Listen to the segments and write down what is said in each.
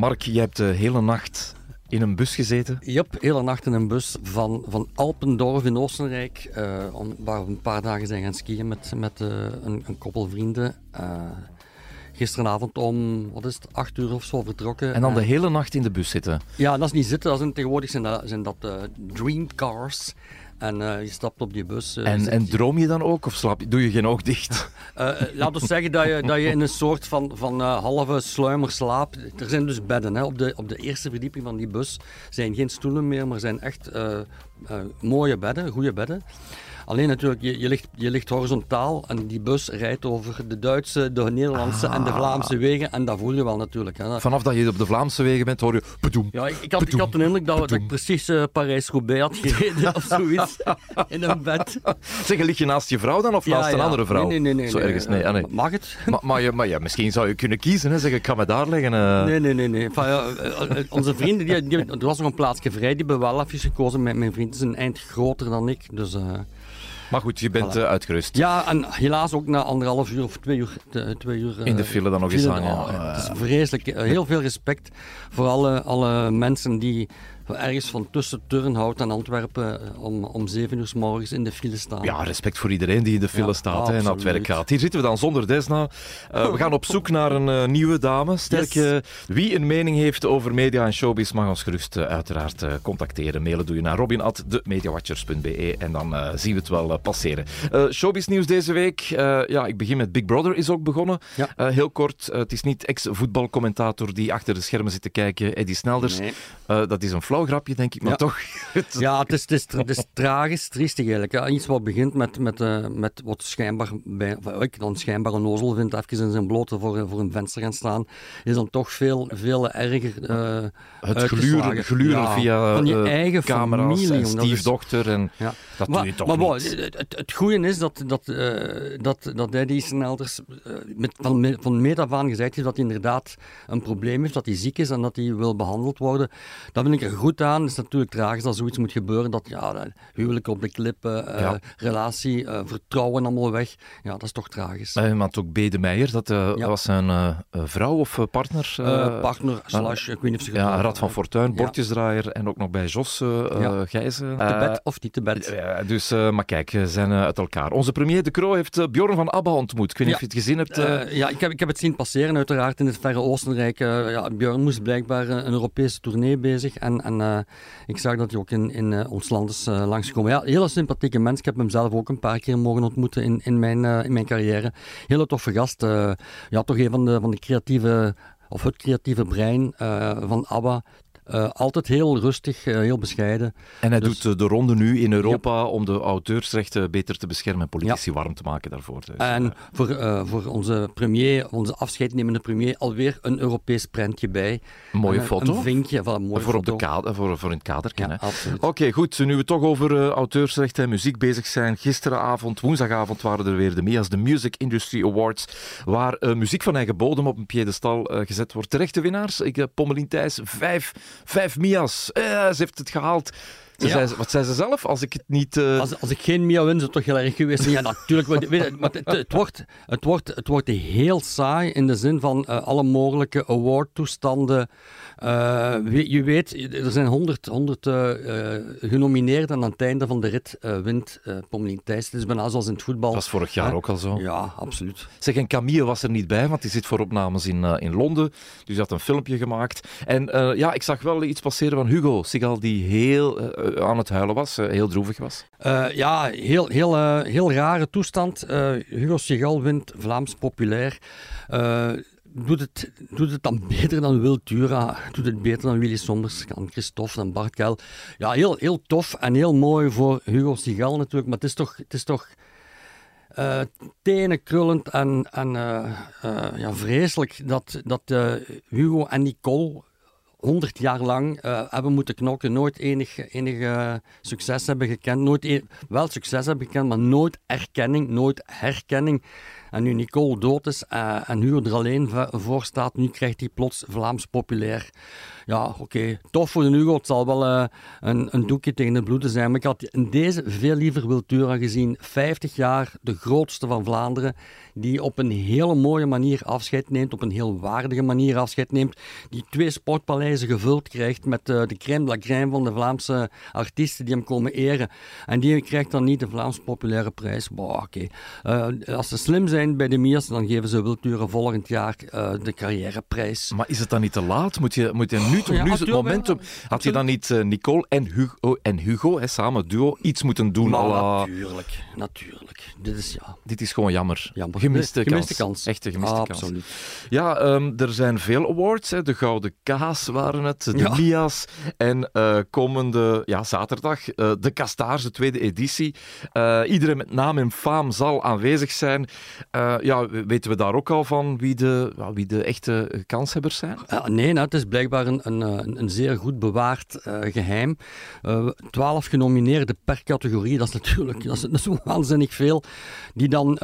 Mark, je hebt de hele nacht in een bus gezeten? Yep, hele nacht in een bus van, van Alpendorf in Oostenrijk, uh, om, waar we een paar dagen zijn gaan skiën met, met uh, een, een, koppel vrienden. Uh, gisteravond om, wat is het, acht uur of zo vertrokken. En dan de hele nacht in de bus zitten? Ja, dat is niet zitten, dat zijn, tegenwoordig zijn dat, zijn dat dreamcars. En uh, je stapt op die bus. Uh, en, en, droom je dan ook of slaap je, doe je geen oog dicht? uh, laat ons zeggen dat je, dat je in een soort van, van halve sluimer slaapt. Er zijn dus bedden. Hè. Op, de, op de eerste verdieping van die bus zijn geen stoelen meer, maar zijn echt mooie bedden, goede bedden. Alleen natuurlijk, je, je, ligt, je ligt horizontaal en die bus rijdt over de Duitse, de Nederlandse en de ah. Vlaamse wegen. En dat voel je wel natuurlijk. Hè. Vanaf dat je op de Vlaamse wegen bent, hoor je... Bedoem, ja, ik, ik, had, ik had de indruk dat, dat ik precies uh, Parijs-Roubaix had gereden of zoiets. in een bed. Zeg, lig je naast je vrouw dan of naast ja, een andere vrouw? Nee, nee, nee. Zo ergens, nee. Ah, nee. Mag het? Maar, maar, ja, maar ja, misschien zou je kunnen kiezen, hè. Zeg, ik kan me daar leggen. Uh... Nee, nee, nee. nee. Enfin, ja, uh, onze vrienden, die, die, er was nog een plaatsje vrij, die hebben wel even gekozen. Mijn, mijn vriend is een eind groter dan ik, dus... Maar goed, je bent voilà. uitgerust. Ja, en helaas ook na anderhalf uur of twee uur. Twee uur In de file dan nog eens hangen. Oh, het is vreselijk. Heel veel respect voor alle, alle mensen die ergens van tussen Turnhout en Antwerpen eh, om, om zeven uur s morgens in de file staan. Ja, respect voor iedereen die in de file staat en naar het werk gaat. Hier zitten we dan zonder Desna. Uh, we gaan op zoek naar een uh, nieuwe dame. Sterk, yes. wie een mening heeft over media en showbiz mag ons gerust uiteraard contacteren. Mailen doe je naar robin.demediawatchers.be en dan zien we het wel passeren. showbiz nieuws deze week. ja, ik begin met Big Brother is ook begonnen. Ja. heel kort, het is niet ex-voetbalcommentator die achter de schermen zit te kijken, Eddie Snelders. Nee. dat is een flauw grapje, denk ik, maar toch. ja, het is, het is, het is tragisch, triestig eigenlijk. Ja, iets wat begint met, met, uh, met wat schijnbaar, bij, wat ik dan schijnbaar een ozel vind, even in zijn blote voor, voor een venster gaan staan, is dan toch veel, veel erger uh, Het gluren, gluren ja, via van je uh, eigen camera's familie, en stiefdochter. En ja. dat maar, doe je toch maar, niet. Maar, het, het goede is dat, dat, dat, dat hij die snelders met, van, van meet af aan gezegd heeft dat hij inderdaad een probleem heeft, dat hij ziek is en dat hij wil behandeld worden. Dat vind ik er goed aan. Het is natuurlijk tragisch dat zoiets moet gebeuren. Dat ja, huwelijk op de klippen, uh, ja. relatie, uh, vertrouwen allemaal weg. Ja, dat is toch tragisch. Uh, maar ook Bede Meijer, dat ja. was zijn vrouw of partner? partner, slash, ik weet niet of ze Ja, Rad van Fortuin, bordjesdraaier en ook nog bij Jos. Gijzen. Te bed of niet te bed. dus, maar kijk, ze zijn uit elkaar. Onze premier De Croo heeft Bjorn van Abba ontmoet. Ik weet niet of je het gezien hebt. ja, ik heb, ik heb het zien passeren, uiteraard, in het verre Oostenrijk. ja, Bjorn moest blijkbaar een Europese tournee bezig en, en ik zag dat hij ook in, in uh, ons land is uh, langsgekomen. Ja, hele sympathieke mens. Ik heb hem zelf ook een paar keer mogen ontmoeten in, in, mijn, in mijn carrière. Hele toffe gast. ja, toch een van de, van de creatieve, of het creatieve brein van ABBA. Uh, altijd heel rustig, uh, heel bescheiden. En hij dus, doet de ronde nu in Europa ja. om de auteursrechten beter te beschermen en politici ja. warm te maken daarvoor. Dus, en uh, voor, voor onze premier, onze afscheidnemende premier, alweer een Europees prentje bij. Mooie foto. Een vinkje van een mooie voor, foto. Op de kader, voor, voor in het kader. Ja. Oké, goed. Nu we toch over auteursrechten en muziek bezig zijn. Gisteravond, woensdagavond, waren er weer de MIA's, de Music Industry Awards, waar muziek van eigen bodem op een piedestal gezet wordt. Terechte winnaars. Ik, Pommelien Thijs, vijf Vijf Mia's. Eh, ze heeft het gehaald. Ze Ja. zei, wat zei ze zelf? Als ik het niet... uh... Als, als ik geen Mia win, zou het toch heel erg geweest zijn. Ja, natuurlijk. Maar, weet je, maar het, het, wordt, het, wordt, het wordt heel saai in de zin van uh, alle mogelijke awardtoestanden. Uh, je weet, er zijn 100, 100 genomineerden en aan het einde van de rit wint Pommelien Thijs. Het is bijna zoals in het voetbal. Dat was vorig jaar ook al zo. Ja, absoluut. Zeg, en Camille was er niet bij, want die zit voor opnames in, in Londen. Dus die had een filmpje gemaakt. En ja, ik zag wel iets passeren van Hugo Sigal, die heel aan het huilen was, uh, heel droevig was? Uh, ja, heel, heel, heel rare toestand. Hugo Sigal wint Vlaams populair. doet, het, doet het dan beter dan Wil Tura, doet het beter dan Willy Sommers, dan Christophe, dan Bart Kuil. Ja, heel, heel tof en heel mooi voor Hugo Sigal natuurlijk, maar het is toch... Het is toch uh, tenen krullend en, en ja, vreselijk dat, dat Hugo en Nicole honderd jaar lang uh, hebben moeten knokken, nooit enig, enig succes hebben gekend, nooit e wel succes hebben gekend, maar nooit erkenning, nooit herkenning. En nu Nicole dood is uh, en Hugo er alleen voor staat, nu krijgt hij plots Vlaams populair. Ja, oké, tof voor de Hugo. Het zal wel uh, een, een doekje tegen het bloeden zijn. Maar ik had in deze veel liever Wiltura gezien. 50 jaar, de grootste van Vlaanderen, die op een hele mooie manier afscheid neemt, op een heel waardige manier afscheid neemt, die twee sportpaleizen gevuld krijgt met uh, de crème de la crème van de Vlaamse artiesten die hem komen eren. En die krijgt dan niet de Vlaams populaire prijs. Boah, oké. als ze slim zijn, bij de Miers, dan geven ze Wilturen volgend jaar uh, de carrièreprijs. Maar is het dan niet te laat? Moet je, moet je nu toch, nu is het momentum. Had je dan niet uh, Nicole en Hugo, en Hugo hè, samen, duo, iets moeten doen? Maar Natuurlijk, natuurlijk. Dit is, ja. Dit is gewoon jammer. jammer. Gemiste, gemiste kans. kans. Echte gemiste ah, kans. Absoluut. Ja, um, er zijn veel awards. Hè. De Gouden Kaas waren het, de ja. Mia's en uh, komende ja, zaterdag de Kastaars, tweede editie. iedereen met naam en faam zal aanwezig zijn. Uh, ja, weten we daar ook al van wie de, wie de echte kanshebbers zijn? Nee, nou, het is blijkbaar een, een, een zeer goed bewaard uh, geheim. Twaalf genomineerden per categorie, dat is natuurlijk dat is, dat waanzinnig veel. Die dan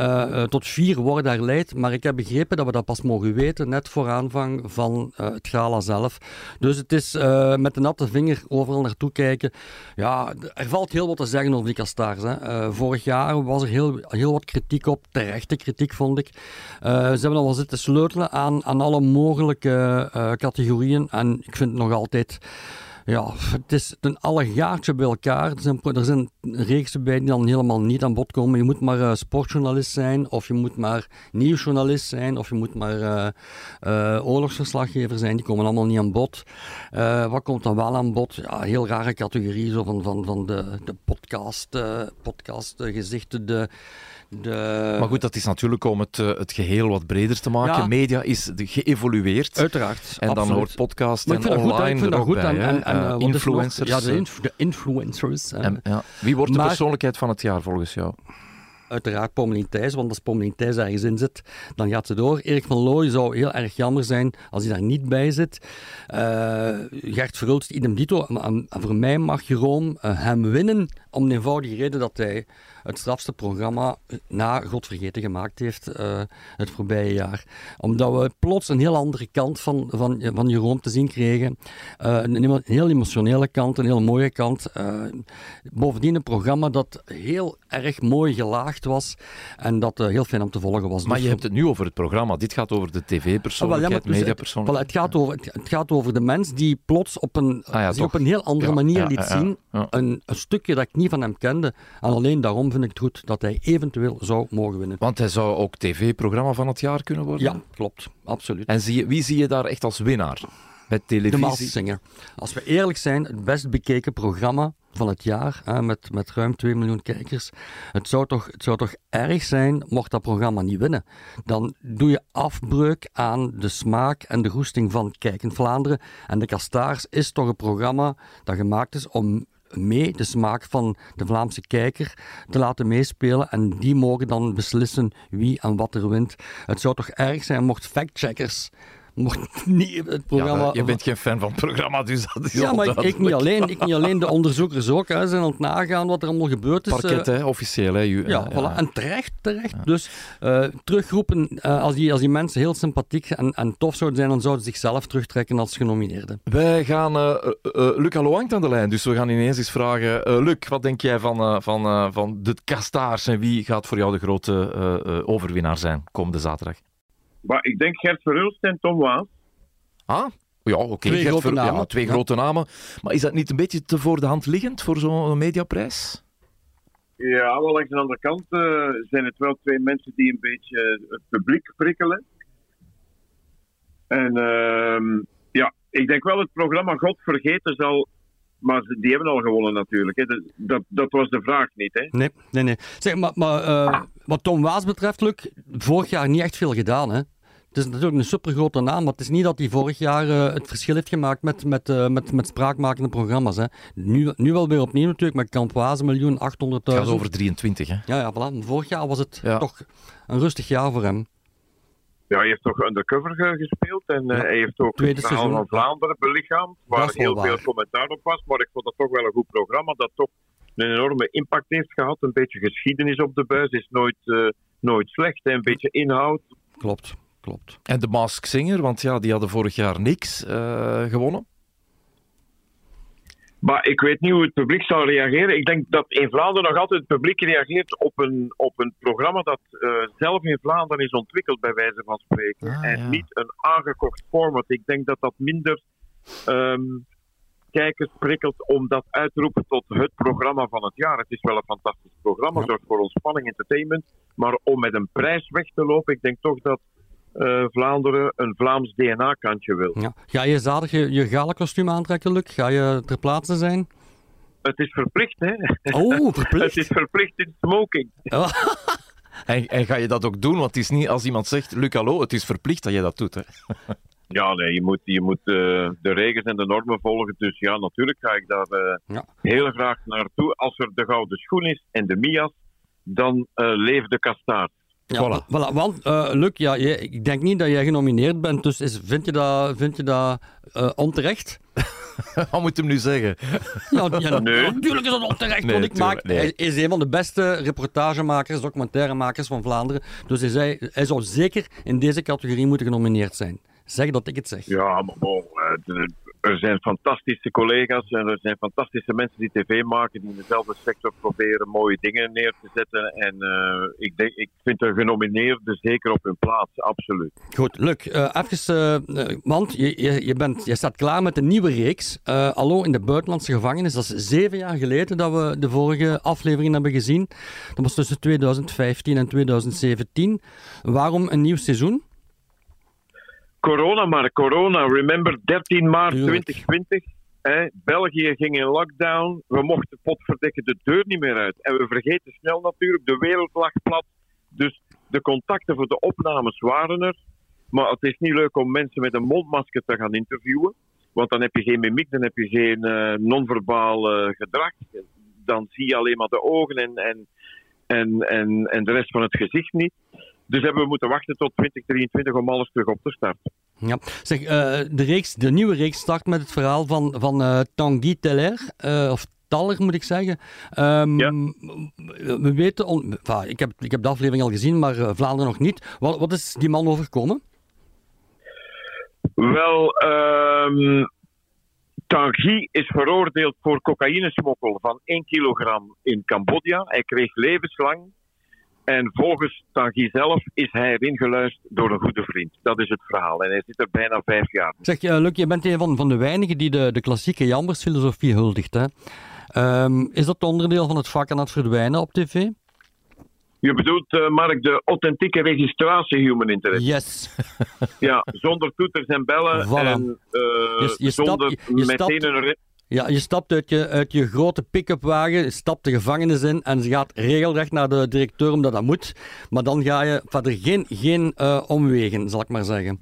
tot vier worden herleid. Maar ik heb begrepen dat we dat pas mogen weten, net voor aanvang van het gala zelf. Dus het is met de natte vinger overal naartoe kijken. Ja, er valt heel wat te zeggen over die kastaars. Hè. vorig jaar was er heel, heel wat kritiek op, terechte kritiek vond ik. Uh, ze hebben al wel zitten sleutelen aan, aan alle mogelijke uh, categorieën. En ik vind het nog altijd ja, het is een allegaartje bij elkaar. Er zijn, er zijn bij die dan helemaal niet aan bod komen. Je moet maar uh, sportjournalist zijn, of je moet maar nieuwsjournalist zijn, of je moet maar uh, oorlogsverslaggever zijn. Die komen allemaal niet aan bod. wat komt dan wel aan bod? Ja, heel rare categorie, zo van, van, van de, de podcast, podcastgezichten, de de... Maar goed, dat is natuurlijk om het, uh, het geheel wat breder te maken. Ja. Media is geëvolueerd. Uiteraard. En absoluut. dan hoort podcast en online goed, er ook goed. bij. En, en, en uh, influencers. Ja, de, inf de influencers. En, ja. Wie wordt de persoonlijkheid van het jaar volgens jou? uiteraard Pommelien Thijs, want als Pommelien Thijs ergens in zit, dan gaat ze door. Erik van Looy zou heel erg jammer zijn als hij daar niet bij zit. Uh, Gert Verhulst, idem dito. En voor mij mag Jeroen uh, hem winnen om de eenvoudige reden dat hij het strafste programma na Godvergeten gemaakt heeft uh, het voorbije jaar. Omdat we plots een heel andere kant van, van, van Jeroen te zien kregen. Uh, een, een, heel emotionele kant, een heel mooie kant. Uh, bovendien een programma dat heel erg mooi gelaagd was en dat heel fijn om te volgen was. Maar dus je hebt het nu over het programma. Dit gaat over de tv-persoonlijkheid, ah, ja, mediapersoonlijkheid. Het, het, gaat over, het, het, gaat over de mens die plots op een, ah, ja, op een heel andere ja, manier liet zien. Een, een stukje dat ik niet van hem kende. En alleen daarom vind ik het goed dat hij eventueel zou mogen winnen. Want hij zou ook tv-programma van het jaar kunnen worden? Ja, klopt. Absoluut. En zie je, wie zie je daar echt als winnaar? Bij televisie? De. Als we eerlijk zijn, het best bekeken programma van het jaar, hè, met, met ruim 2 miljoen kijkers. Het zou, toch, het zou toch erg zijn mocht dat programma niet winnen. Dan doe je afbreuk aan de smaak en de goesting van Kijkend Vlaanderen. En De Kastaars is toch een programma dat gemaakt is om mee de smaak van de Vlaamse kijker te laten meespelen. En die mogen dan beslissen wie en wat er wint. Het zou toch erg zijn mocht factcheckers mocht niet het programma... Ja, je bent geen fan van het programma, dus dat is Ja, maar ik, ik, niet alleen, ik niet alleen. De onderzoekers ook. Hè, zijn aan het nagaan wat er allemaal gebeurd is. Parket, uh, hè, officieel. Hè, ja, ja, voilà. En terecht, terecht. Dus uh, terugroepen, uh, als, die, als die mensen heel sympathiek en, en tof zouden zijn, dan zouden ze zichzelf terugtrekken als genomineerden. Wij gaan Luc Aloangt aan de lijn, dus we gaan ineens eens vragen. Luc, wat denk jij van, van, van de kastaars en wie gaat voor jou de grote overwinnaar zijn komende zaterdag? Maar ik denk Gert Verhulst en Tom Waas. Ah, ja, oké. Okay. Twee, grote, ja, twee grote namen. Maar is dat niet een beetje te voor de hand liggend voor zo'n mediaprijs? Ja, wel langs de andere kant uh, zijn het wel twee mensen die een beetje het publiek prikkelen. En uh, ja, ik denk wel het programma God Vergeten zal maar die hebben al gewonnen natuurlijk. Hè. Dat, dat was de vraag niet. Hè. Nee, nee, nee. Zeg, maar, maar uh, wat Tom Waas betreft, Luc, vorig jaar niet echt veel gedaan. Hè? Het is natuurlijk een supergrote naam, maar het is niet dat hij vorig jaar uh, het verschil heeft gemaakt met, met, uh, met, met spraakmakende programma's. Hè. Nu, nu wel weer opnieuw natuurlijk, met Waas, miljoen 800.000. Het gaat over 23, hè? Ja, ja, voilà. Vorig jaar was het ja. toch een rustig jaar voor hem. Ja, hij heeft toch undercover gespeeld en Ja. hij heeft ook Tweede het verhaal van Vlaanderen belichaamd, waar heel veel commentaar op was. Maar ik vond dat toch wel een goed programma, dat toch een enorme impact heeft gehad. Een beetje geschiedenis op de buis is nooit, eh, nooit slecht. Hè. Een beetje inhoud. Klopt, klopt. En de Mask Singer, want ja, die hadden vorig jaar niks eh, gewonnen. Maar ik weet niet hoe het publiek zal reageren. Ik denk dat in Vlaanderen nog altijd het publiek reageert op een, op een programma dat eh, zelf in Vlaanderen is ontwikkeld, bij wijze van spreken. Ah, en ja. niet een aangekocht format. Ik denk dat dat minder ehm, kijkers prikkelt om dat uit te roepen tot het programma van het jaar. Het is wel een fantastisch programma, Ja. zorgt voor ontspanning, entertainment. Maar om met een prijs weg te lopen, ik denk toch dat eh, Vlaanderen een Vlaams DNA-kantje wil. Ja. Ga je zaterdag je, je gala-kostuum aantrekken, Luc? Ga je ter plaatse zijn? Het is verplicht, hè? Oh, Het verplicht. is verplicht in smoking. En, en ga je dat ook doen? Want het is niet als iemand zegt, Luc, hallo, het is verplicht dat je dat doet. Hè? Ja, nee, je moet, je moet eh, de regels en de normen volgen. Dus ja, natuurlijk ga ik daar eh, Ja. heel graag naartoe. Als er de gouden schoen is en de Mias, dan eh leeft de kastaard. Ja, Voilà. voilà. Want, eh, Luc, ja, je- ik denk niet dat jij genomineerd bent, dus is, vind je dat, vind je dat eh, onterecht? Wat moet hem nu zeggen? Ja, ja, Nee. natuurlijk is dat onterecht, Nee, want ik maak, nee. hij is een van de beste reportagemakers, documentairemakers van Vlaanderen. Dus hij, zei, hij zou zeker in deze categorie moeten genomineerd zijn. Zeg dat ik het zeg. Ja, maar bon, eh, er zijn fantastische collega's en er zijn fantastische mensen die tv maken, die in dezelfde sector proberen mooie dingen neer te zetten. En eh, ik, denk, ik vind de genomineerden zeker op hun plaats, absoluut. Goed, Luc, eh, even, eh, want je, je, bent, je staat klaar met een nieuwe reeks. Allo in de buitenlandse gevangenis. Dat is zeven jaar geleden dat we de vorige aflevering hebben gezien. Dat was tussen 2015 en 2017. Waarom een nieuw seizoen? Corona maar, corona. Remember 13 maart Tuurlijk. 2020. Hè? België ging in lockdown. We mochten potverdikken de deur niet meer uit. En we vergeten snel natuurlijk, de wereld lag plat. Dus de contacten voor de opnames waren er. Maar het is niet leuk om mensen met een mondmasker te gaan interviewen. Want dan heb je geen mimiek, dan heb je geen eh, non-verbaal eh, gedrag. Dan zie je alleen maar de ogen en, en, en, en, en de rest van het gezicht niet. Dus hebben we moeten wachten tot 2023 om alles terug op te starten. Ja. Zeg, eh, de, reeks, de nieuwe reeks start met het verhaal van, van eh, Tanguy Teller, eh, of Taller moet ik zeggen. Ehm, Ja. We weten, on- enfin, ik, heb, ik heb de aflevering al gezien, maar Vlaanderen nog niet. Wat, wat is die man overkomen? Wel, ehm Tanguy is veroordeeld voor cocaïnesmokkel van 1 kilogram in Cambodja. Hij kreeg levenslang. En volgens Tanguy zelf is hij erin geluisterd door een goede vriend. Dat is het verhaal. En hij zit er bijna vijf jaar. Zeg, eh, Luc, je bent een van, van de weinigen die de, de klassieke Jambers-filosofie huldigt. Hè? Ehm, is dat onderdeel van het vak aan het verdwijnen op tv? Je bedoelt, eh, Mark, de authentieke registratie human interest. Yes. Ja, zonder toeters en bellen. Voilà. En eh, Je- je stapt- zonder je meteen stapt- een... Ja, je stapt uit je, uit je grote pick-upwagen, je stapt de gevangenis in en ze gaat regelrecht naar de directeur omdat dat moet. Maar dan ga je verder geen, geen eh, omwegen, zal ik maar zeggen.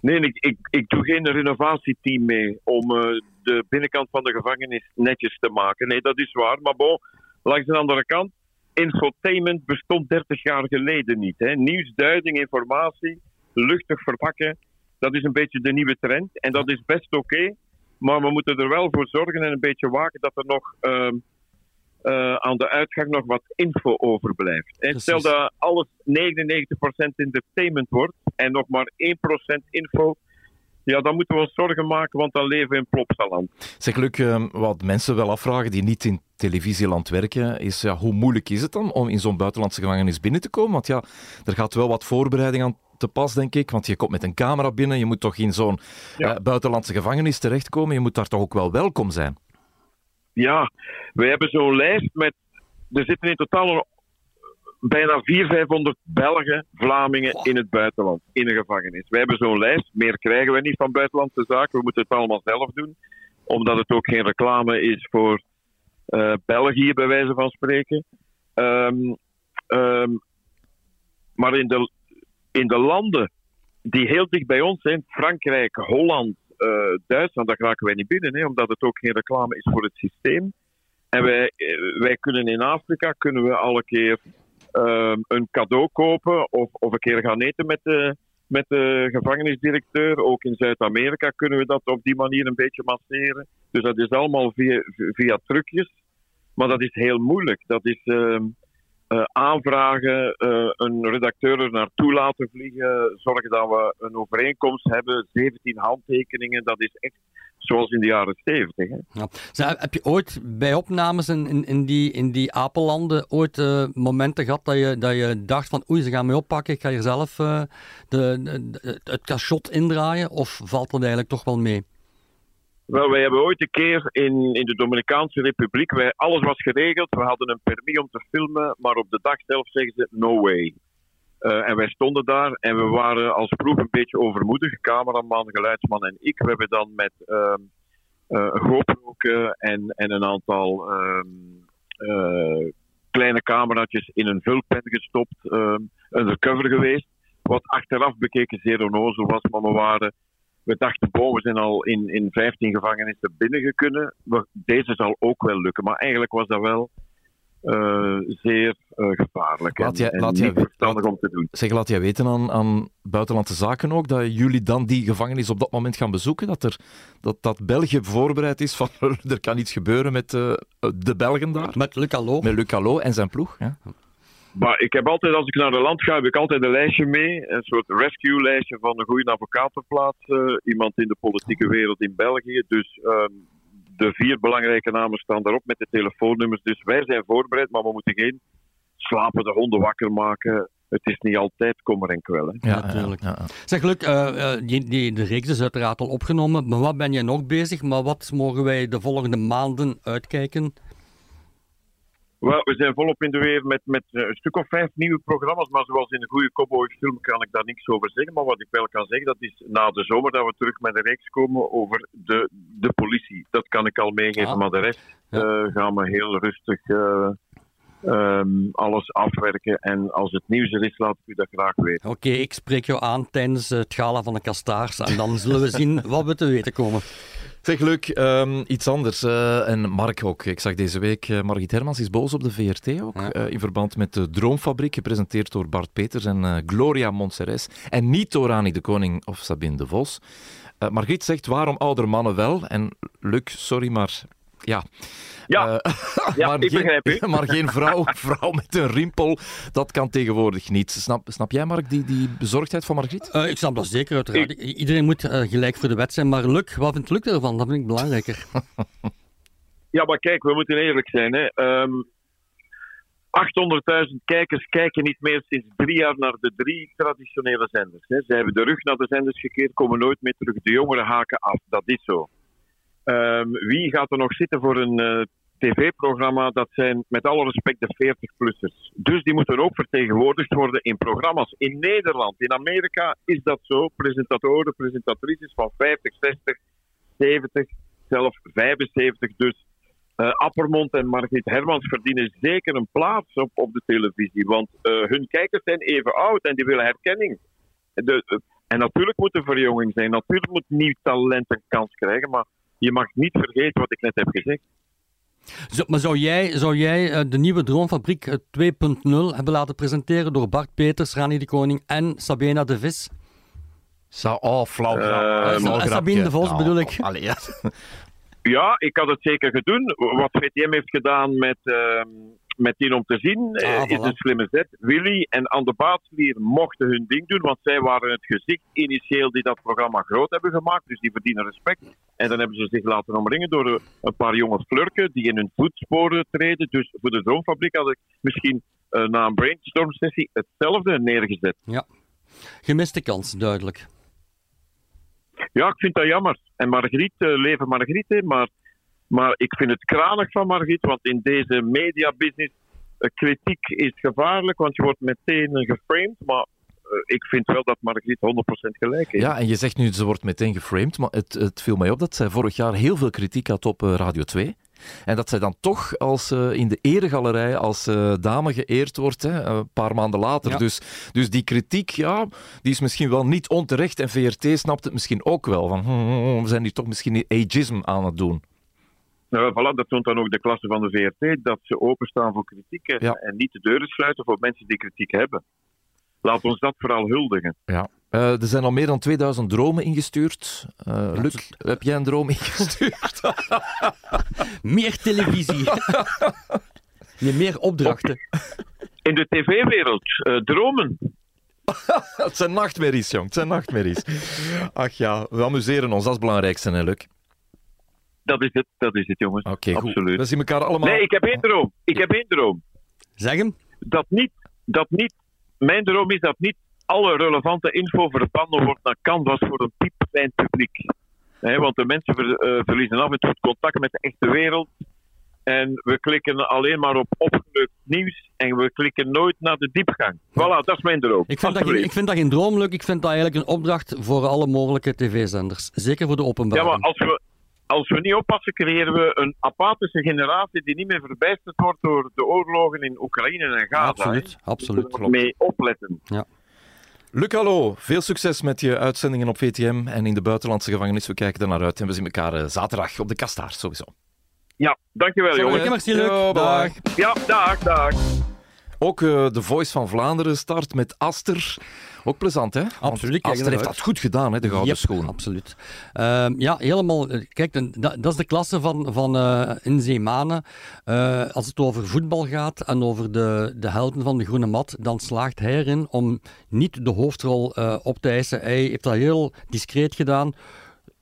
Nee, ik, ik, ik doe geen renovatieteam mee om eh, de binnenkant van de gevangenis netjes te maken. Nee, dat is waar. Maar bon, langs de andere kant, infotainment bestond 30 jaar geleden niet. Hè. Nieuwsduiding, informatie, luchtig verpakken, dat is een beetje de nieuwe trend. En dat is best oké, maar we moeten er wel voor zorgen en een beetje waken dat er nog ehm, eh, aan de uitgang nog wat info overblijft. En stel dat alles 99% entertainment wordt en nog maar 1% info, ja, dan moeten we ons zorgen maken, want dan leven we in Plopsaland. Zeg Luc, eh, wat mensen wel afvragen die niet in televisieland werken, is ja, hoe moeilijk is het dan om in zo'n buitenlandse gevangenis binnen te komen? Want ja, er gaat wel wat voorbereiding aan te pas, denk ik. Want je komt met een camera binnen, je moet toch in zo'n Ja. eh, buitenlandse gevangenis terechtkomen. Je moet daar toch ook wel welkom zijn. Ja, we hebben zo'n lijst met. Er zitten in totaal bijna 400, 500 Belgen, Vlamingen in het buitenland, in een gevangenis. We hebben zo'n lijst, meer krijgen we niet van buitenlandse zaken. We moeten het allemaal zelf doen, omdat het ook geen reclame is voor eh, België, bij wijze van spreken. Ehm, ehm, maar in de, in de landen die heel dicht bij ons zijn, Frankrijk, Holland, eh, Duitsland, daar raken wij niet binnen, hè, omdat het ook geen reclame is voor het systeem. En wij, eh, wij kunnen in Afrika kunnen we alle keer ehm, een cadeau kopen of, of een keer gaan eten met de, met de gevangenisdirecteur. Ook in Zuid-Amerika kunnen we dat op die manier een beetje masseren. Dus dat is allemaal via, via trucjes. Maar dat is heel moeilijk. Dat is ehm, eh, aanvragen, uh, een redacteur er naartoe laten vliegen, zorgen dat we een overeenkomst hebben, 17 handtekeningen. Dat is echt zoals in de jaren 70. Hè. Ja. heb je ooit bij opnames in, in, die, in die apellanden ooit uh, momenten gehad dat je, dat je dacht van oei, ze gaan mij oppakken, ik ga hier zelf de, de, het cachot indraaien? Of valt dat eigenlijk toch wel mee? Wel, wij hebben ooit een keer in, in de Dominicaanse Republiek, wij, alles was geregeld, we hadden een permis om te filmen, maar op de dag zelf zeggen ze no way. Uh, en wij stonden daar en we waren als ploeg een beetje overmoedig, cameraman, geluidsman en ik. We hebben dan met uh, uh, en, en een aantal uh, kleine cameraatjes in een vulpen gestopt, undercover geweest. Wat achteraf bekeken zeer onnozel was, maar we waren we dachten, boven we zijn al in, in 15 gevangenissen binnengekunnen. Deze zal ook wel lukken. Maar eigenlijk was dat wel uh, zeer uh, gevaarlijk. Laat jij, en, laat niet jij, verstandig om te doen. Zeg, laat jij weten aan, aan buitenlandse zaken ook dat jullie dan die gevangenis op dat moment gaan bezoeken? Dat, er, dat, dat België voorbereid is van er kan iets gebeuren met uh, de Belgen daar? Met Luc Allo. Met Luc Allo en zijn ploeg. Ja. Maar ik heb altijd, als ik naar de land ga, heb ik altijd een lijstje mee. Een soort rescue-lijstje van een goede advocaat ter plaatse. Iemand in de politieke wereld in België. Dus um, de vier belangrijke namen staan daarop met de telefoonnummers. Dus wij zijn voorbereid, maar we moeten geen slapende honden wakker maken. Het is niet altijd kommer en kwel. Ja, natuurlijk. Ja, ja. Zeg, Luc, uh, die, die, de reeks is uiteraard al opgenomen. Maar wat ben je nog bezig? Maar wat mogen wij de volgende maanden uitkijken? We zijn volop in de weer met, met een stuk of vijf nieuwe programma's. Maar zoals in een goede cowboyfilm kan ik daar niks over zeggen. Maar wat ik wel kan zeggen, dat is na de zomer dat we terug met een reeks komen over de, de politie. Dat kan ik al meegeven. Ah. Maar de rest ja. uh, gaan we heel rustig uh, um, alles afwerken. En als het nieuws er is, laat ik u dat graag weten. Oké, okay, ik spreek jou aan tijdens het gala van de Kastaars. En dan zullen we zien wat we te weten komen. Zeg Luc, um, iets anders. Uh, en Mark ook. Ik zag deze week, uh, Margit Hermans is boos op de VRT ook. Ja. Uh, in verband met de Droomfabriek, gepresenteerd door Bart Peters en Gloria Montserrat. En niet door Annie de Koning of Sabine de Vos. Margriet zegt, waarom oudere mannen wel? En Luc, sorry, maar ja. Ja, uh, ja maar ik geen, begrijp u. Maar geen vrouw, vrouw met een rimpel, dat kan tegenwoordig niet. Snap, snap jij, Mark, die, die bezorgdheid van Margriet? Uh, ik snap dat zeker, uiteraard. Ik... Iedereen moet uh, gelijk voor de wet zijn. Maar Luc, wat vindt Luc ervan? Dat vind ik belangrijker. ja, maar kijk, we moeten eerlijk zijn. Hè. Um, 800.000 kijkers kijken niet meer sinds drie jaar naar de drie traditionele zenders. Hè. Ze hebben de rug naar de zenders gekeerd, komen nooit meer terug. De jongeren haken af, dat is zo. Um, wie gaat er nog zitten voor een uh, tv-programma? Dat zijn met alle respect de 40-plussers. Dus die moeten ook vertegenwoordigd worden in programma's. In Nederland, in Amerika is dat zo. Presentatoren, presentatrices van 50, 60, 70, zelfs 75. Dus uh, Appermond en Margriet Hermans verdienen zeker een plaats op, op de televisie. Want uh, hun kijkers zijn even oud en die willen herkenning. En natuurlijk moet er verjonging zijn. Natuurlijk moet nieuw talent een kans krijgen. Maar je mag niet vergeten wat ik net heb gezegd. Zo, maar zou jij, zou jij uh, de nieuwe Droomfabriek 2.0 hebben laten presenteren door Bart Peters, Rani de Koning en Sabena de Vis? Zou, oh, flauw. Uh, Sabine de Vos oh, bedoel ik. Allee, ja. ja, ik had het zeker gedaan. Wat VTM heeft gedaan met, uh, met die om te zien, ah, is voilà. een slimme zet. Willy en Anne Baatslier mochten hun ding doen, want zij waren het gezicht initieel die dat programma groot hebben gemaakt. Dus die verdienen respect. En dan hebben ze zich laten omringen door een paar jonge flurken die in hun voetsporen treden. Dus voor de Droomfabriek had ik misschien uh, na een brainstorm sessie hetzelfde neergezet. Ja, gemiste kans, duidelijk. Ja, ik vind dat jammer. En Margriet, uh, leven Margriet, maar maar ik vind het kranig van Margriet, want in deze mediabusiness uh, kritiek is gevaarlijk, want je wordt meteen geframed. Maar uh, ik vind wel dat Margriet 100% gelijk heeft. Ja, en je zegt nu ze wordt meteen geframed, maar het, het viel mij op dat zij vorig jaar heel veel kritiek had op uh, Radio 2. En dat zij dan toch als, uh, in de eregalerij als uh, dame geëerd wordt, hè, een paar maanden later. Ja. Dus, dus die kritiek, ja, die is misschien wel niet onterecht. En VRT snapt het misschien ook wel. Van, hm, we zijn hier toch misschien ageism aan het doen. Nou, voilà, dat toont dan ook de klasse van de VRT, dat ze openstaan voor kritiek en, Ja. en niet de deuren sluiten voor mensen die kritiek hebben. Laat ons dat vooral huldigen. Ja. Eh, er zijn al meer dan 2000 dromen ingestuurd. Eh, Luc, heb jij een droom ingestuurd? Meer televisie. nee, meer opdrachten. In de tv-wereld, eh, dromen. het zijn nachtmerries, jong. Het zijn nachtmerries. Ach ja, we amuseren ons. Dat is het belangrijkste, hè, Luc? Dat is het, dat is het jongens. Oké, goed. Absoluut. We zien elkaar allemaal... Nee, ik heb één droom. Ik heb één droom. Zeg hem. Dat niet, dat niet, mijn droom is dat niet alle relevante info verbannen wordt naar canvas voor een piepklein publiek. Want de mensen ver- eh, verliezen af en toe het contact met de echte wereld. En we klikken alleen maar op opgelukt nieuws en we klikken nooit naar de diepgang. Voilà, dat is mijn droom. Ik vind, dat geen, ik vind dat geen droom, Luc. Ik vind dat eigenlijk een opdracht voor alle mogelijke tv-zenders. Zeker voor de Ja, openbare. maar als we, als we niet oppassen, creëren we een apathische generatie die niet meer verbijsterd wordt door de oorlogen in Oekraïne en Gaza. absoluut, absoluut. Daar moeten we mee opletten. Luc, hallo. Veel succes met je uitzendingen op VTM en in de buitenlandse gevangenis. We kijken er naar uit en we zien elkaar eh, zaterdag op de Kastaar, sowieso. Ja, dankjewel jongens. Oké, merci, Luc. Dag. Ja, dag, dag. Ook eh, de Voice van Vlaanderen start met Aster. Ook plezant, hè? Absoluut, Aster er heeft dat goed gedaan, hè, de Gouden Yep, Schoen. absoluut. Ehm, ja, helemaal. eh, Kijk, dat, dat is de klasse van, van. Eh, als het over voetbal gaat en over de, de helden van de groene mat, dan slaagt hij erin om niet de hoofdrol op te eisen. Hij heeft dat heel discreet gedaan.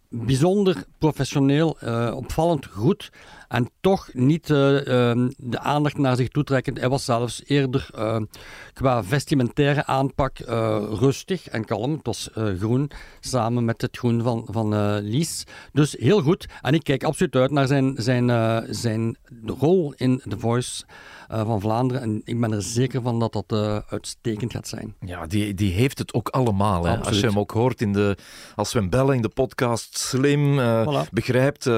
Bijzonder professioneel, opvallend goed. En toch niet eh, ehm, de aandacht naar zich toe trekken. Hij was zelfs eerder eh, qua vestimentaire aanpak eh, rustig en kalm. Het was eh, groen, samen met het groen van, van Lies. Dus heel goed. En ik kijk absoluut uit naar zijn, zijn, zijn rol in The Voice van Vlaanderen. En ik ben er zeker van dat dat uitstekend gaat zijn. Ja, die, die heeft het ook allemaal. Hè. Als je hem ook hoort in de, als we hem bellen in de podcast, slim, Voilà. begrijpt,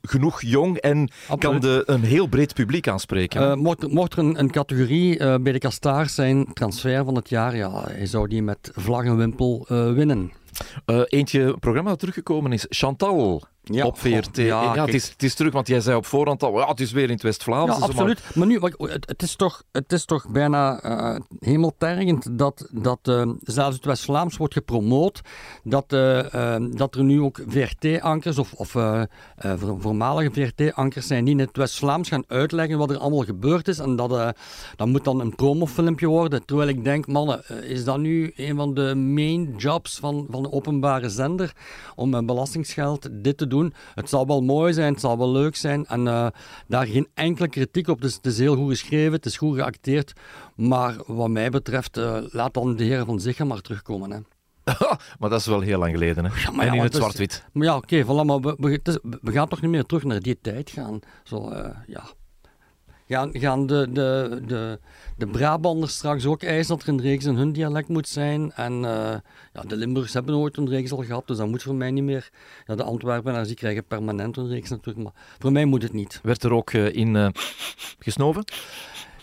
genoeg jong en kan Absoluut. de, een heel breed publiek aanspreken. Eh, mocht, er- mocht er een, een categorie eh, bij de Kastaar zijn, transfer van het jaar, ja, hij zou die met vlag en wimpel eh, winnen. Eentje een programma dat teruggekomen is, Chantal. Ja, op VRT. ja, ja, kijk. het, is, het is terug, want jij zei op voorhand al, ja, het is weer in het West-Vlaams. Ja, dus maar- absoluut. Maar nu, wat- het, het, is toch, het is toch bijna eh hemeltergend dat, dat eh, zelfs het West-Vlaams wordt gepromoot, dat, eh, dat er nu ook VRT-ankers of, of voor- voormalige VRT-ankers zijn die in het West-Vlaams gaan uitleggen wat er allemaal gebeurd is. En dat, dat moet dan een promofilmpje worden. Terwijl ik denk, mannen, is dat nu een van de main jobs van, van de openbare zender om met belastingsgeld dit te doen? Het zal wel mooi zijn, het zal wel leuk zijn en eh, daar geen enkele kritiek op. Dus het is heel goed geschreven, het is goed geacteerd. Maar wat mij betreft, eh, laat dan de heren van Zichem maar terugkomen. Hè. maar dat is wel heel lang geleden. Hè? maar ja, en in het zwart-wit. Maar ja, oké, voilà, maar we gaan toch niet meer terug naar die tijd gaan. Zo, eh, ja. Gaan, gaan de, de, de, de Brabanders straks ook eisen dat er een reeks in hun dialect moet zijn? En eh, ja, de Limburgers hebben nooit een reeks al gehad, dus dat moet voor mij niet meer. Ja, de Antwerpenaars die krijgen permanent een reeks natuurlijk, maar voor mij moet het niet. Werd er ook eh, in eh, gesnoven.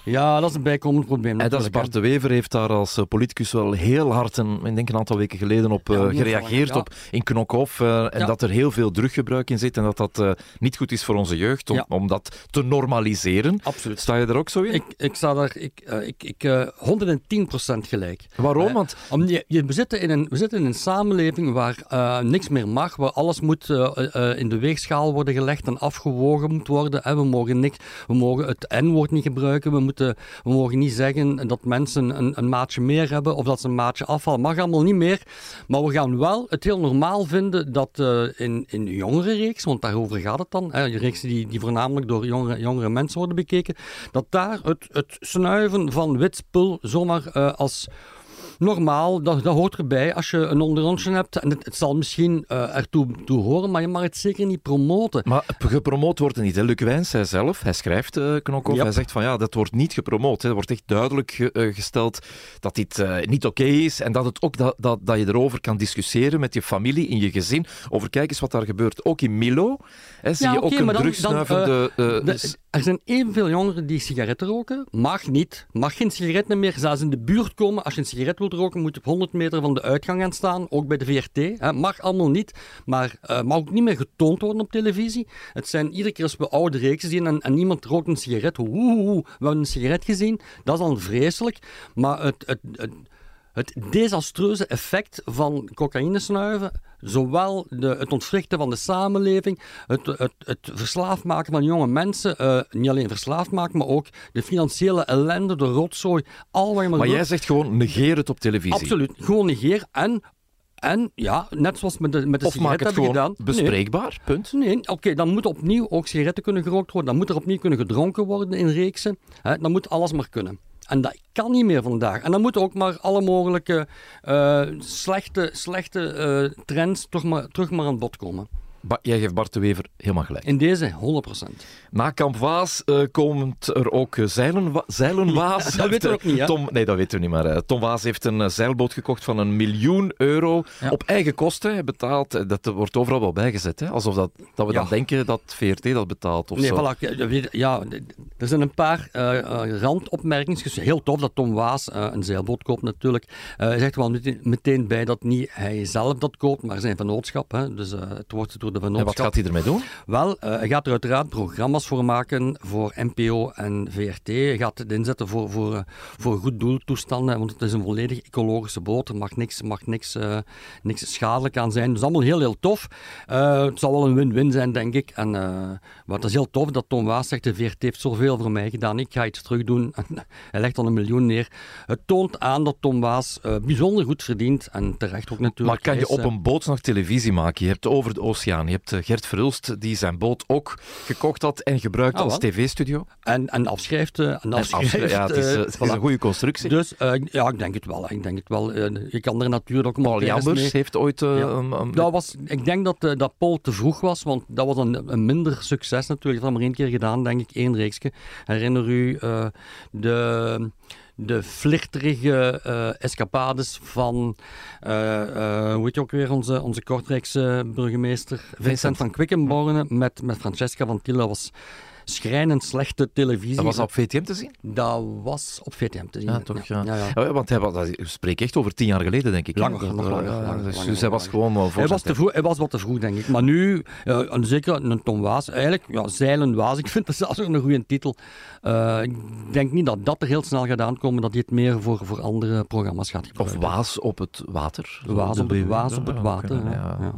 Ja, dat is een bijkomend probleem. En dat is. Bart de Wever heeft daar als eh, politicus wel heel hard, een, ik denk een aantal weken geleden, op eh, Ja, gereageerd. ja. Op, in Knokhof. eh, en Ja. dat er heel veel druggebruik in zit. En dat dat niet goed is voor onze jeugd. Om, om dat te normaliseren. Absoluut. Sta je er ook zo in? Ik, ik sta daar ik, ik, ik, eh 110% gelijk. Waarom? Want Om, je, je- we, zitten in een, we zitten in een samenleving waar niks meer mag, waar alles moet in de weegschaal worden gelegd en afgewogen moet worden. Hè. We, mogen niks, we mogen het N-woord niet gebruiken, we, moeten, we mogen niet zeggen dat mensen een, een maatje meer hebben of dat ze een maatje afvallen. Mag allemaal niet meer. Maar we gaan wel het heel normaal vinden dat eh, in, in jongere reeks, want daarover gaat het dan, hè, die reeksen die, die voornamelijk door jongere, jongere mensen worden bekeken, dat daar het, het snuiven van wit spul zomaar eh, als normaal, dat, dat hoort erbij als je een onderrondje hebt. En het, het zal misschien eh, ertoe toe horen, maar je mag het zeker niet promoten. Maar gepromoot wordt het niet. Hè? Luc Wijns zei zelf, hij schrijft uh, Knokhoff, Yep. hij zegt van ja, dat wordt niet gepromoot. Hè. Er wordt echt duidelijk ge- eh, gesteld dat dit niet oké is en dat, het ook, dat, dat, dat je erover kan discussiëren met je familie, in je gezin, over kijk eens wat daar gebeurt. Ook in Milo hè, zie Ja, je ook een dan- drugsnuivende... eh, De- er zijn evenveel jongeren die sigaretten roken. Mag niet. Mag geen sigaretten meer zelfs in de buurt komen. Als je een sigaret wil roken, moet op 100 meter van de uitgang gaan staan. Ook bij de VRT. Hè. Mag allemaal niet, maar uh, mag ook niet meer getoond worden op televisie. Het zijn iedere keer als we oude reeksen zien en, en iemand rookt een sigaret. We hebben een sigaret gezien. Dat is al vreselijk. Maar het, het, het het desastreuze effect van cocaïne snuiven, zowel de, het ontwrichten van de samenleving, het, het, het verslaafd maken van jonge mensen, uh, niet alleen verslaafd maken, maar ook de financiële ellende, de rotzooi, al wat je maar Maar jij zegt gewoon negeer het op televisie. Absoluut, gewoon negeer en en ja, net zoals met de, met de of sigaretten hebben gedaan. bespreekbaar, punt. Nee, oké, dan moet opnieuw ook sigaretten kunnen gerookt worden. Dan moet er opnieuw kunnen gedronken worden in reeksen. Hè, dan moet alles maar kunnen. En dat kan niet meer vandaag. En dan moeten ook maar alle mogelijke uh, slechte, slechte uh, trends toch maar, terug maar aan bod komen. Ba jij geeft Bart de Wever helemaal gelijk. In deze 100%. Na Kamp Waas uh, komt er ook zeilen, zeilenwaas. dat weten we ook niet, hè? Tom, nee, dat weten we niet, maar uh, Tom Waas heeft een zeilboot gekocht van een miljoen euro op eigen kosten. Hij betaalt, dat wordt overal wel bijgezet, hè? alsof dat, dat we dan denken dat VRT dat betaalt of nee, zo. Voilà, ja, er zijn een paar uh, randopmerkingen. Dus heel tof dat Tom Waas een zeilboot koopt natuurlijk. hij zegt er wel meteen bij dat niet hij zelf dat koopt, maar zijn vennootschap. Hè? Dus het wordt door en wat gaat hij ermee doen? Wel, uh, hij gaat er uiteraard programma's voor maken voor NPO en VRT. Hij gaat het inzetten voor, voor, uh, voor goed doeltoestanden, want het is een volledig ecologische boot. Er mag niks, mag niks, uh, niks schadelijk aan zijn. Dus allemaal heel, heel tof. het zal wel een win-win zijn, denk ik. En wat is heel tof dat Tom Waas zegt, de VRT heeft zoveel voor mij gedaan. Ik ga iets terug doen. hij legt al een miljoen neer. Het toont aan dat Tom Waas bijzonder goed verdient en terecht ook natuurlijk. Maar kan je op een boot nog televisie maken? Je hebt over de oceaan je hebt eh, Gert Verhulst, die zijn boot ook gekocht had en gebruikt ah, als tv-studio. En, en afschrijft. En afschrijft ja, het is, uh, het is een goede constructie. Dus uh, ja, ik denk het wel. Ik denk het wel. je kan er natuurlijk ook Paul Jambers heeft ooit... Ja. Um, dat was, ik denk dat, dat Paul te vroeg was, want dat was een, een minder succes natuurlijk. Dat had maar één keer gedaan, denk ik, één reeksje. Herinner u de de vlichterige uh, escapades van, uh, uh, hoe heet je ook weer, onze, onze Kortrijkse burgemeester? Vincent, van Quickenborne met, met Francesca van Tilla was schrijnend slechte televisie. Dat was op VTM te zien? Dat was op VTM te zien. Ja, toch? Ja. Ja, ja. want hij was, spreek echt over tien jaar geleden, denk ik. Langer, nog langer. langer, dus, dus hij was gewoon wel voor hij was, te vroeg, hij was wat te vroeg, denk ik. Maar nu, uh, zeker een Tom Waas, eigenlijk, ja, Zeilen Waas, ik vind dat zelfs ook een goede titel. Uh, ik denk niet dat dat er heel snel gaat aankomen, dat hij het meer voor, voor andere programma's gaat gebruiken. Of Waas op het water. Waas op het, waas op het water, ja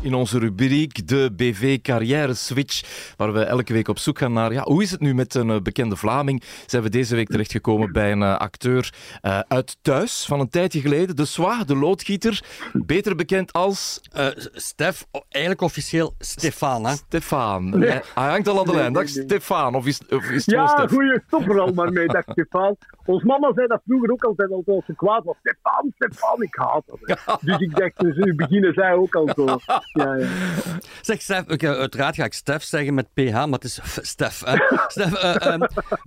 in onze rubriek de BV Carrière Switch, waar we elke week op zoek gaan naar ja, hoe is het nu met een uh, bekende Vlaming. Zijn we deze week terechtgekomen bij een uh, acteur uh, uit Thuis van een tijdje geleden, de Swa, de loodgieter, beter bekend als... Stef, eigenlijk officieel Stefan. Hè? Stefan. Nee. Hij hangt al aan de lijn. Dag Stefan, of is, of is het Ja, goeie, stop er al maar mee. Dag Stefan. Ons mama zei dat vroeger ook altijd als ze kwaad was. Stefan, Stefan, ik haat dat. Dus ik dacht, dus nu beginnen zij ook al zo. Ja, ja. Zeg Stef, okay, uiteraard ga ik Stef zeggen met PH, maar het is Stef. Hè? Stef, uh, um,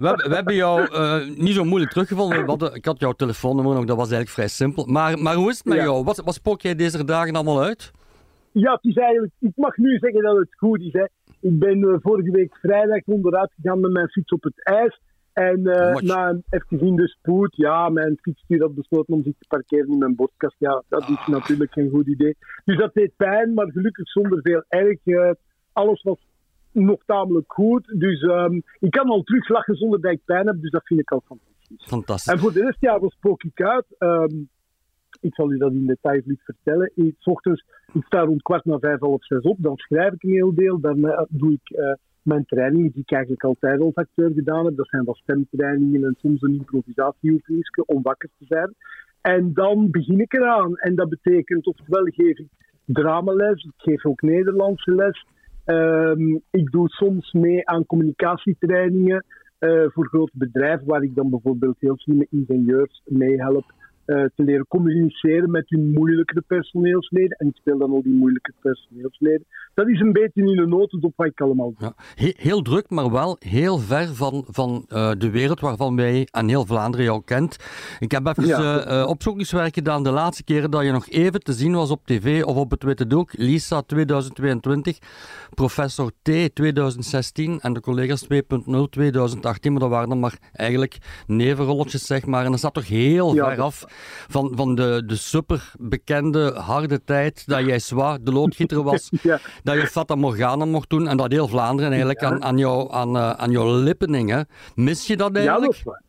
we, we, hebben jou uh, niet zo moeilijk teruggevonden. Hadden, ik had jouw telefoonnummer nog, dat was eigenlijk vrij simpel. Maar, maar hoe is het met ja. jou? Wat, wat spook jij deze dagen allemaal uit? Ja, het is eigenlijk, ik mag nu zeggen dat het goed is. Hè. Ik ben uh, vorige week vrijdag onderuit gegaan met mijn fiets op het ijs. En uh, na even in de spoed, ja, mijn fietsstuur had besloten om zich te parkeren in mijn borstkast. Ja, dat is ah. natuurlijk geen goed idee. Dus dat deed pijn, maar gelukkig zonder veel erg. Uh, alles was nog tamelijk goed. Dus um, ik kan al teruglachen zonder dat ik pijn heb, dus dat vind ik al fantastisch. Fantastisch. En voor de rest, ja, wat spook ik uit? Um, ik zal u dat in detail niet vertellen. Ik, ochtends, ik sta rond kwart na vijf, half zes op, dan schrijf ik een heel deel, dan uh, doe ik mijn trainingen die ik eigenlijk altijd als acteur gedaan heb. Dat zijn wat stemtrainingen en soms een improvisatieoefening om wakker te zijn. En dan begin ik eraan. En dat betekent, oftewel geef ik dramales, ik geef ook Nederlandse les. Um, ik doe soms mee aan communicatietrainingen uh, voor grote bedrijven, waar ik dan bijvoorbeeld heel slimme ingenieurs meehelp te leren communiceren met hun moeilijkere personeelsleden. En ik speel dan al die moeilijke personeelsleden. Dat is een beetje in een notendop wat ik allemaal doe. Ja, heel, druk, maar wel heel ver van, van de wereld waarvan wij en heel Vlaanderen jou kent. Ik heb even ja. opzoekingswerk gedaan de laatste keren dat je nog even te zien was op tv of op het Witte Doek. Lisa 2022, Professor T 2016 en de collega's 2.0 2018. Maar dat waren dan maar eigenlijk nevenrolletjes, zeg maar. En dat zat toch heel ver af van, van de, de super bekende harde tijd dat jij zwaar de loodgieter was. Dat je Fata Morgana mocht doen en dat heel Vlaanderen eigenlijk aan, aan, jou, aan, uh, aan jouw lippen hing. Mis je dat eigenlijk? Ja, dat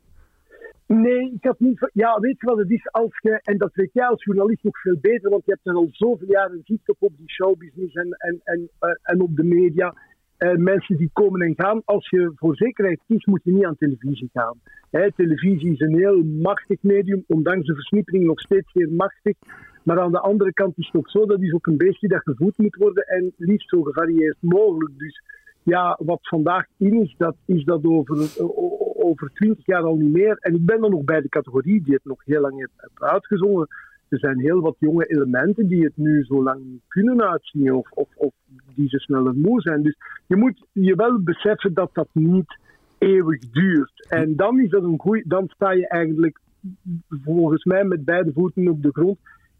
Nee, ik had niet. Ja, weet je wat het is? Als je, en dat weet jij als journalist nog veel beter, want je hebt er al zoveel jaren zicht op, op die showbusiness en, en, en, uh, en op de media. Uh, mensen die komen en gaan. Als je voor zekerheid kiest, moet je niet aan televisie gaan. Hè, televisie is een heel machtig medium, ondanks de versnippering nog steeds zeer machtig. Maar aan de andere kant is het ook zo, dat is ook een beestje dat gevoed moet worden en liefst zo gevarieerd mogelijk. Dus ja, wat vandaag in is, dat is dat over, over 20 jaar al niet meer. En ik ben dan nog bij de categorie die het nog heel lang heeft uitgezongen. Er zijn heel wat jonge elementen die het nu zo lang niet kunnen uitzien of, of die ze sneller moe zijn. Dus je moet je wel beseffen dat dat niet eeuwig duurt. En dan is dat een goeie, dan sta je eigenlijk volgens mij met beide voeten op de grond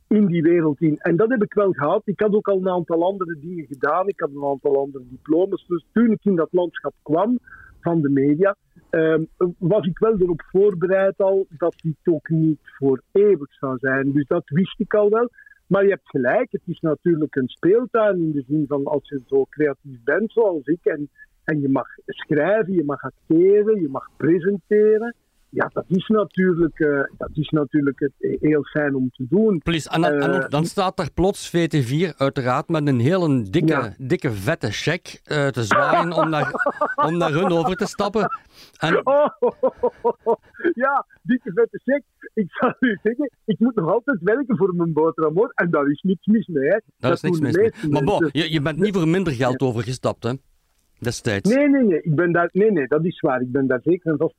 in die wereld in. En dat heb ik wel gehad. Ik had ook al een aantal andere dingen gedaan. Ik had een aantal andere diplomas. Dus toen ik in dat landschap kwam van de media, ehm, was ik wel erop voorbereid al dat dit ook niet voor eeuwig zou zijn. Dus dat wist ik al wel. Maar je hebt gelijk, het is natuurlijk een speeltuin in de zin van als je zo creatief bent zoals ik en, en je mag schrijven, je mag acteren, je mag presenteren ja, dat is natuurlijk, uh, dat is natuurlijk het, heel fijn om te doen. Please, en, dan, uh, dan staat er plots VT4 uiteraard met een hele dikke, ja. dikke vette check uh, te zwaaien om naar, om naar hun over te stappen. En... Oh, ja, dikke vette check. Ik zal u zeggen, ik moet nog altijd werken voor mijn boterham en daar is niks mis mee. Hè. Daar is niks mis mee. Maar bon, je, je bent niet voor minder geld overgestapt, hè? Destijds. Nee, nee, nee. Ik ben daar, nee, nee, dat is waar. Ik ben daar zeker en vast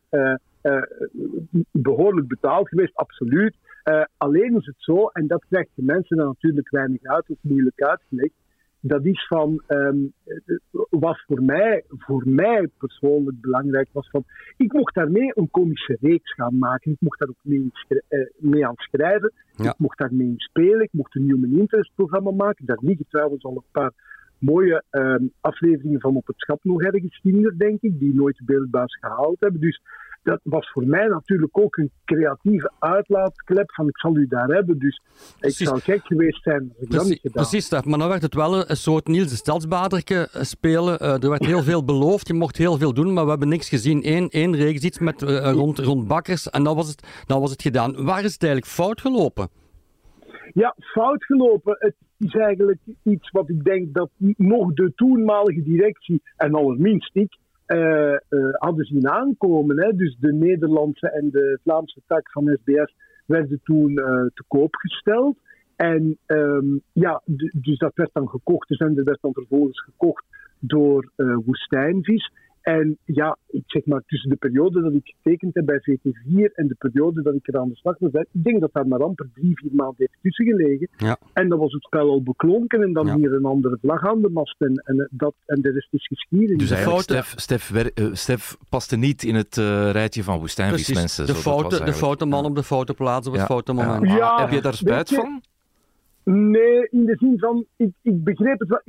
behoorlijk betaald geweest, absoluut. Uh, alleen is het zo, en dat krijgt de mensen dan natuurlijk weinig uit, of moeilijk uitgelegd. Dat is van, um, was voor mij, voor mij persoonlijk belangrijk, was van, ik mocht daarmee een komische reeks gaan maken. Ik mocht daar ook mee, mee aan schrijven. Ja. Ik mocht daarmee in spelen. Ik mocht een Human Interest programma maken. Daar liggen trouwens al een paar mooie um, afleveringen van op het schap nog ergens denk ik, die nooit de beeldbaas gehaald hebben. Dus dat was voor mij natuurlijk ook een creatieve uitlaatklep van ik zal u daar hebben. Dus precies. ik zou gek geweest zijn als ik precies, dat niet gedaan Precies. Maar dan werd het wel een soort Niels de Stadsbaderke eh, spelen. Uh, er werd heel veel beloofd, je mocht heel veel doen, maar we hebben niks gezien. Eén, één reeks, iets met, uh, rond, rond bakkers en dan was, het, dan was het gedaan. Waar is het eigenlijk fout gelopen? Ja, fout gelopen. Het is eigenlijk iets wat ik denk dat nog de toenmalige directie, en allerminst ik, uh, uh, hadden zien aankomen. Hè. Dus de Nederlandse en de Vlaamse tak van SBS werden toen uh, te koop gesteld. En um, ja, dus dat werd dan gekocht. De zender werd dan vervolgens gekocht door Woestijnvis. En ja, ik zeg maar tussen de periode dat ik getekend heb bij VT4 en de periode dat ik er aan de slag was, ik denk dat daar maar amper drie, vier maanden heeft tussen gelegen. Ja. En dan was het spel al beklonken en dan ja. hier een andere vlag aan de mast en, en, dat, en de rest is geschiedenis. Dus eigenlijk, Stef, Stef, uh, Stef paste niet in het uh, rijtje van woestijnvismensen. De, foute, de foute man op de foute plaats op het ja. foute moment. Ja. Heb je daar spijt je, van? Nee, in de zin van, ik, ik begreep het wel.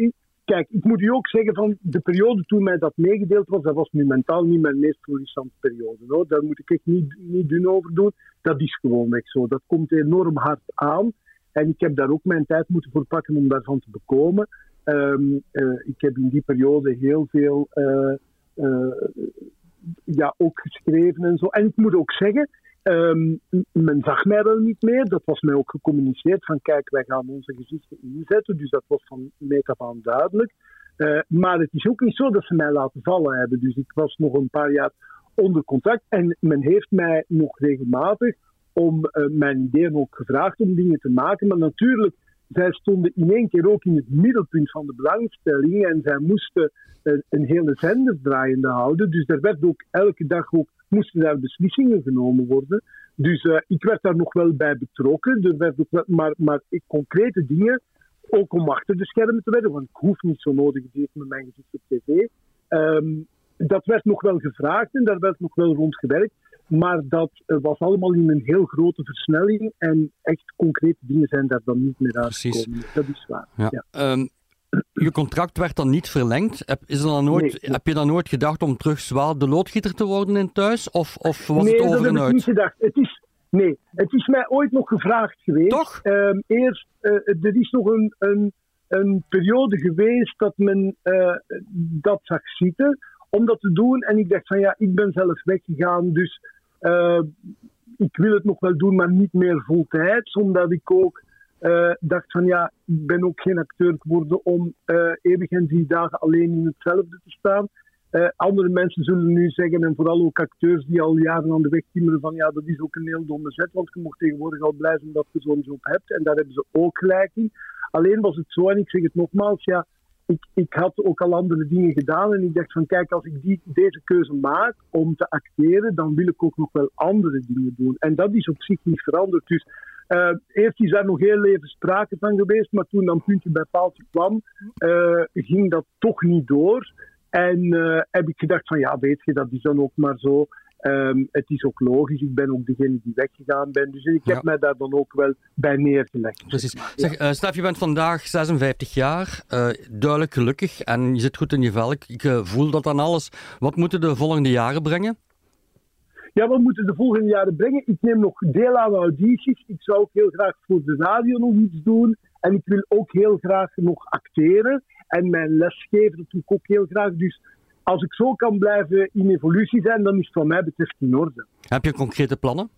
Kijk, ik moet u ook zeggen van de periode toen mij dat meegedeeld was, dat was nu mentaal niet mijn meest florissante periode. Hoor. Daar moet ik echt niet, niet dun over doen. Dat is gewoon echt zo. Dat komt enorm hard aan. En ik heb daar ook mijn tijd moeten voor pakken om daarvan te bekomen. Um, uh, ik heb in die periode heel veel uh, uh, ja, ook geschreven en zo. En ik moet ook zeggen, Um, men zag mij wel niet meer. Dat was mij ook gecommuniceerd van kijk, wij gaan onze gezichten inzetten. Dus dat was van meet af aan duidelijk. Uh, maar het is ook niet zo dat ze mij laten vallen hebben. Dus ik was nog een paar jaar onder contract. En men heeft mij nog regelmatig om uh, mijn ideeën ook gevraagd om dingen te maken. Maar natuurlijk, zij stonden in één keer ook in het middelpunt van de belangstelling. En zij moesten uh, een hele zender draaiende houden. Dus er werd ook elke dag ook moesten daar beslissingen genomen worden. Dus ik werd daar nog wel bij betrokken. Er werd ook wel, maar, maar ik, concrete dingen, ook om achter de schermen te werken, want ik hoef niet zo nodig direct met mijn gezicht op tv. Ehm, dat werd nog wel gevraagd en daar werd nog wel rond gewerkt. Maar dat was allemaal in een heel grote versnelling. En echt concrete dingen zijn daar dan niet meer uitgekomen. Dat is waar. Ja. ja. Ehm, je contract werd dan niet verlengd. Heb, is er dan nooit, heb je dan nooit gedacht om terug zwaar de loodgieter te worden in thuis? Of, of was nee, het over en uit? Nee, dat heb ik niet gedacht. Het is, nee, het is mij ooit nog gevraagd geweest. Toch? Um, eerst, uh, er is nog een, een, een periode geweest dat men uh, dat zag zitten om dat te doen. En ik dacht van ja, ik ben zelf weggegaan, dus uh, ik wil het nog wel doen, maar niet meer voltijds. Omdat ik ook dacht van ja, ik ben ook geen acteur geworden om uh, eeuwig en drie dagen alleen in hetzelfde te staan. andere mensen zullen nu zeggen, en vooral ook acteurs die al jaren aan de weg timmeren, van ja, dat is ook een heel domme zet, want je mocht tegenwoordig al blij zijn dat je zo'n job hebt. En daar hebben ze ook gelijk in. Alleen was het zo, en ik zeg het nogmaals, ja, ik, ik had ook al andere dingen gedaan en ik dacht van kijk, als ik die, deze keuze maak om te acteren, dan wil ik ook nog wel andere dingen doen. En dat is op zich niet veranderd. Dus uh, eerst is daar nog heel even sprake van geweest, maar toen dan puntje bij paaltje kwam, uh, ging dat toch niet door. En uh, heb ik gedacht van ja, weet je, dat is dan ook maar zo. Um, het is ook logisch, ik ben ook degene die weggegaan ben. Dus ik heb Ja. mij daar dan ook wel bij neergelegd. Precies. Zeg, uh, Stef, je bent vandaag 56 jaar, uh, duidelijk gelukkig en je zit goed in je vel. Ik uh, voel dat aan alles. Wat moeten de volgende jaren brengen? Ja, wat moeten de volgende jaren brengen? Ik neem nog deel aan audities. Ik zou ook heel graag voor de radio nog iets doen. En ik wil ook heel graag nog acteren. En mijn lesgeven, dat doe ik ook heel graag. Dus als ik zo kan blijven in evolutie zijn, dan is het wat mij betreft in orde. Heb je concrete plannen?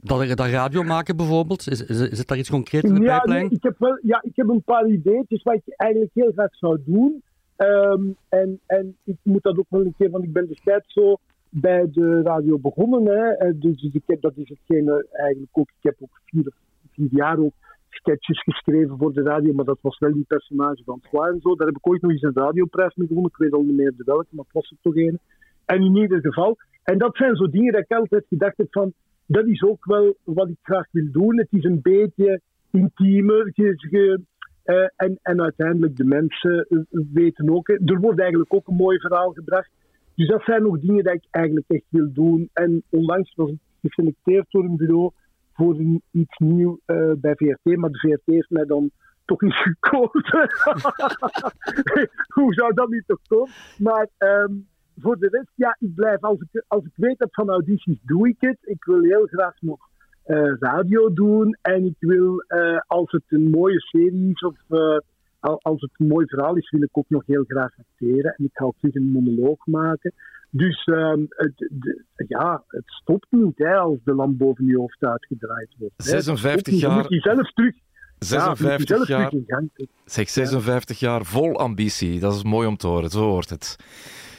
Dat, dat radio maken bijvoorbeeld? Is, is, is het daar iets concreets in de ja? Nee, ik, heb wel, ja, ik heb een paar ideetjes wat ik eigenlijk heel graag zou doen. Um, en, en ik moet dat ook wel een keer, want ik ben destijds zo bij de radio begonnen. Hè. Dus ik heb, dat is hetgene eigenlijk ook. Ik heb ook vier, vier jaar ook sketches geschreven voor de radio, maar dat was wel die personage van Twa en zo. Daar heb ik ooit nog eens een radioprijs mee gewonnen. Ik weet al niet meer de welke, maar het was er toch een. En in ieder geval. En dat zijn zo dingen dat ik altijd gedacht heb van, dat is ook wel wat ik graag wil doen. Het is een beetje intiemer. Uh, en, en uiteindelijk de mensen uh, weten ook. Er wordt eigenlijk ook een mooi verhaal gebracht. Dus dat zijn nog dingen die ik eigenlijk echt wil doen. En onlangs was ik geselecteerd door een bureau voor een, iets nieuw uh, bij VRT, maar de VRT heeft mij dan toch niet gekozen. Hoe zou dat niet toch komen? Maar um, voor de rest, ja, ik blijf, als ik, als ik weet heb van audities, doe ik het. Ik wil heel graag nog uh, radio doen en ik wil, uh, als het een mooie serie is of als het een mooi verhaal is, wil ik ook nog heel graag acteren. En ik ga ook terug een monoloog maken. Dus um, het, de, ja, het stopt niet hè, als de lamp boven je hoofd uitgedraaid wordt. Hè. 56 jaar. Dan moet je zelf terug. 56 ja, zelf jaar. Terug in gang. Zeg, 56 ja. jaar vol ambitie. Dat is mooi om te horen. Zo hoort het.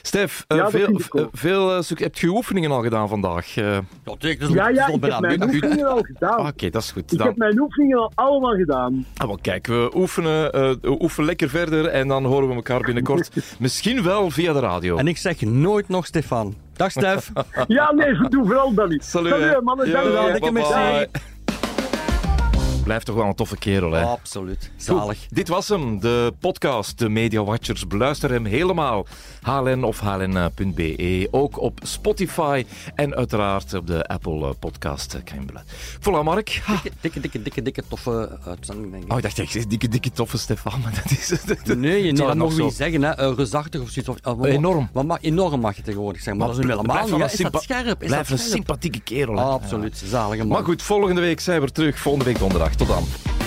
Stef, uh, ja, veel, uh, veel uh, heb je oefeningen al gedaan vandaag? Ja, ik, dus ja, ja ik heb mijn oefeningen al gedaan. Oké, okay, dat is goed. Ik dan... heb mijn oefeningen al allemaal gedaan. Ah, wel, kijk, we oefenen, we oefenen lekker verder en dan horen we elkaar binnenkort misschien wel via de radio. En ik zeg nooit nog Stefan. Dag Stef. ja, nee, doe vooral dat niet. Salut, Salut mannen. Yo, Dikke merci. Blijft toch wel een toffe kerel, hè? Absoluut. Zalig. Goed, dit was hem, de podcast, de Media Watchers. Beluister hem helemaal. HLN of hln.be. Ook op Spotify en uiteraard op de Apple Podcast. Voilà, Mark. Dikke, dikke, dikke, dikke, dikke toffe uitzending, denk ik. Oh, ik dacht, ik zeg dikke, dikke, toffe Stefan, maar dat is het. Nee, nee dat mogen we niet zeggen, hè. Uh, reusachtig of zoiets. Of, uh, enorm. Wat mag, enorm mag je tegenwoordig zeggen, maar, maar dat is nu helemaal niet. Is dat scherp? Is blijf dat een sympathieke kerel. Absoluut, zalige man. Maar goed, volgende week zijn we terug. Volgende week donderdag. Rotterdam.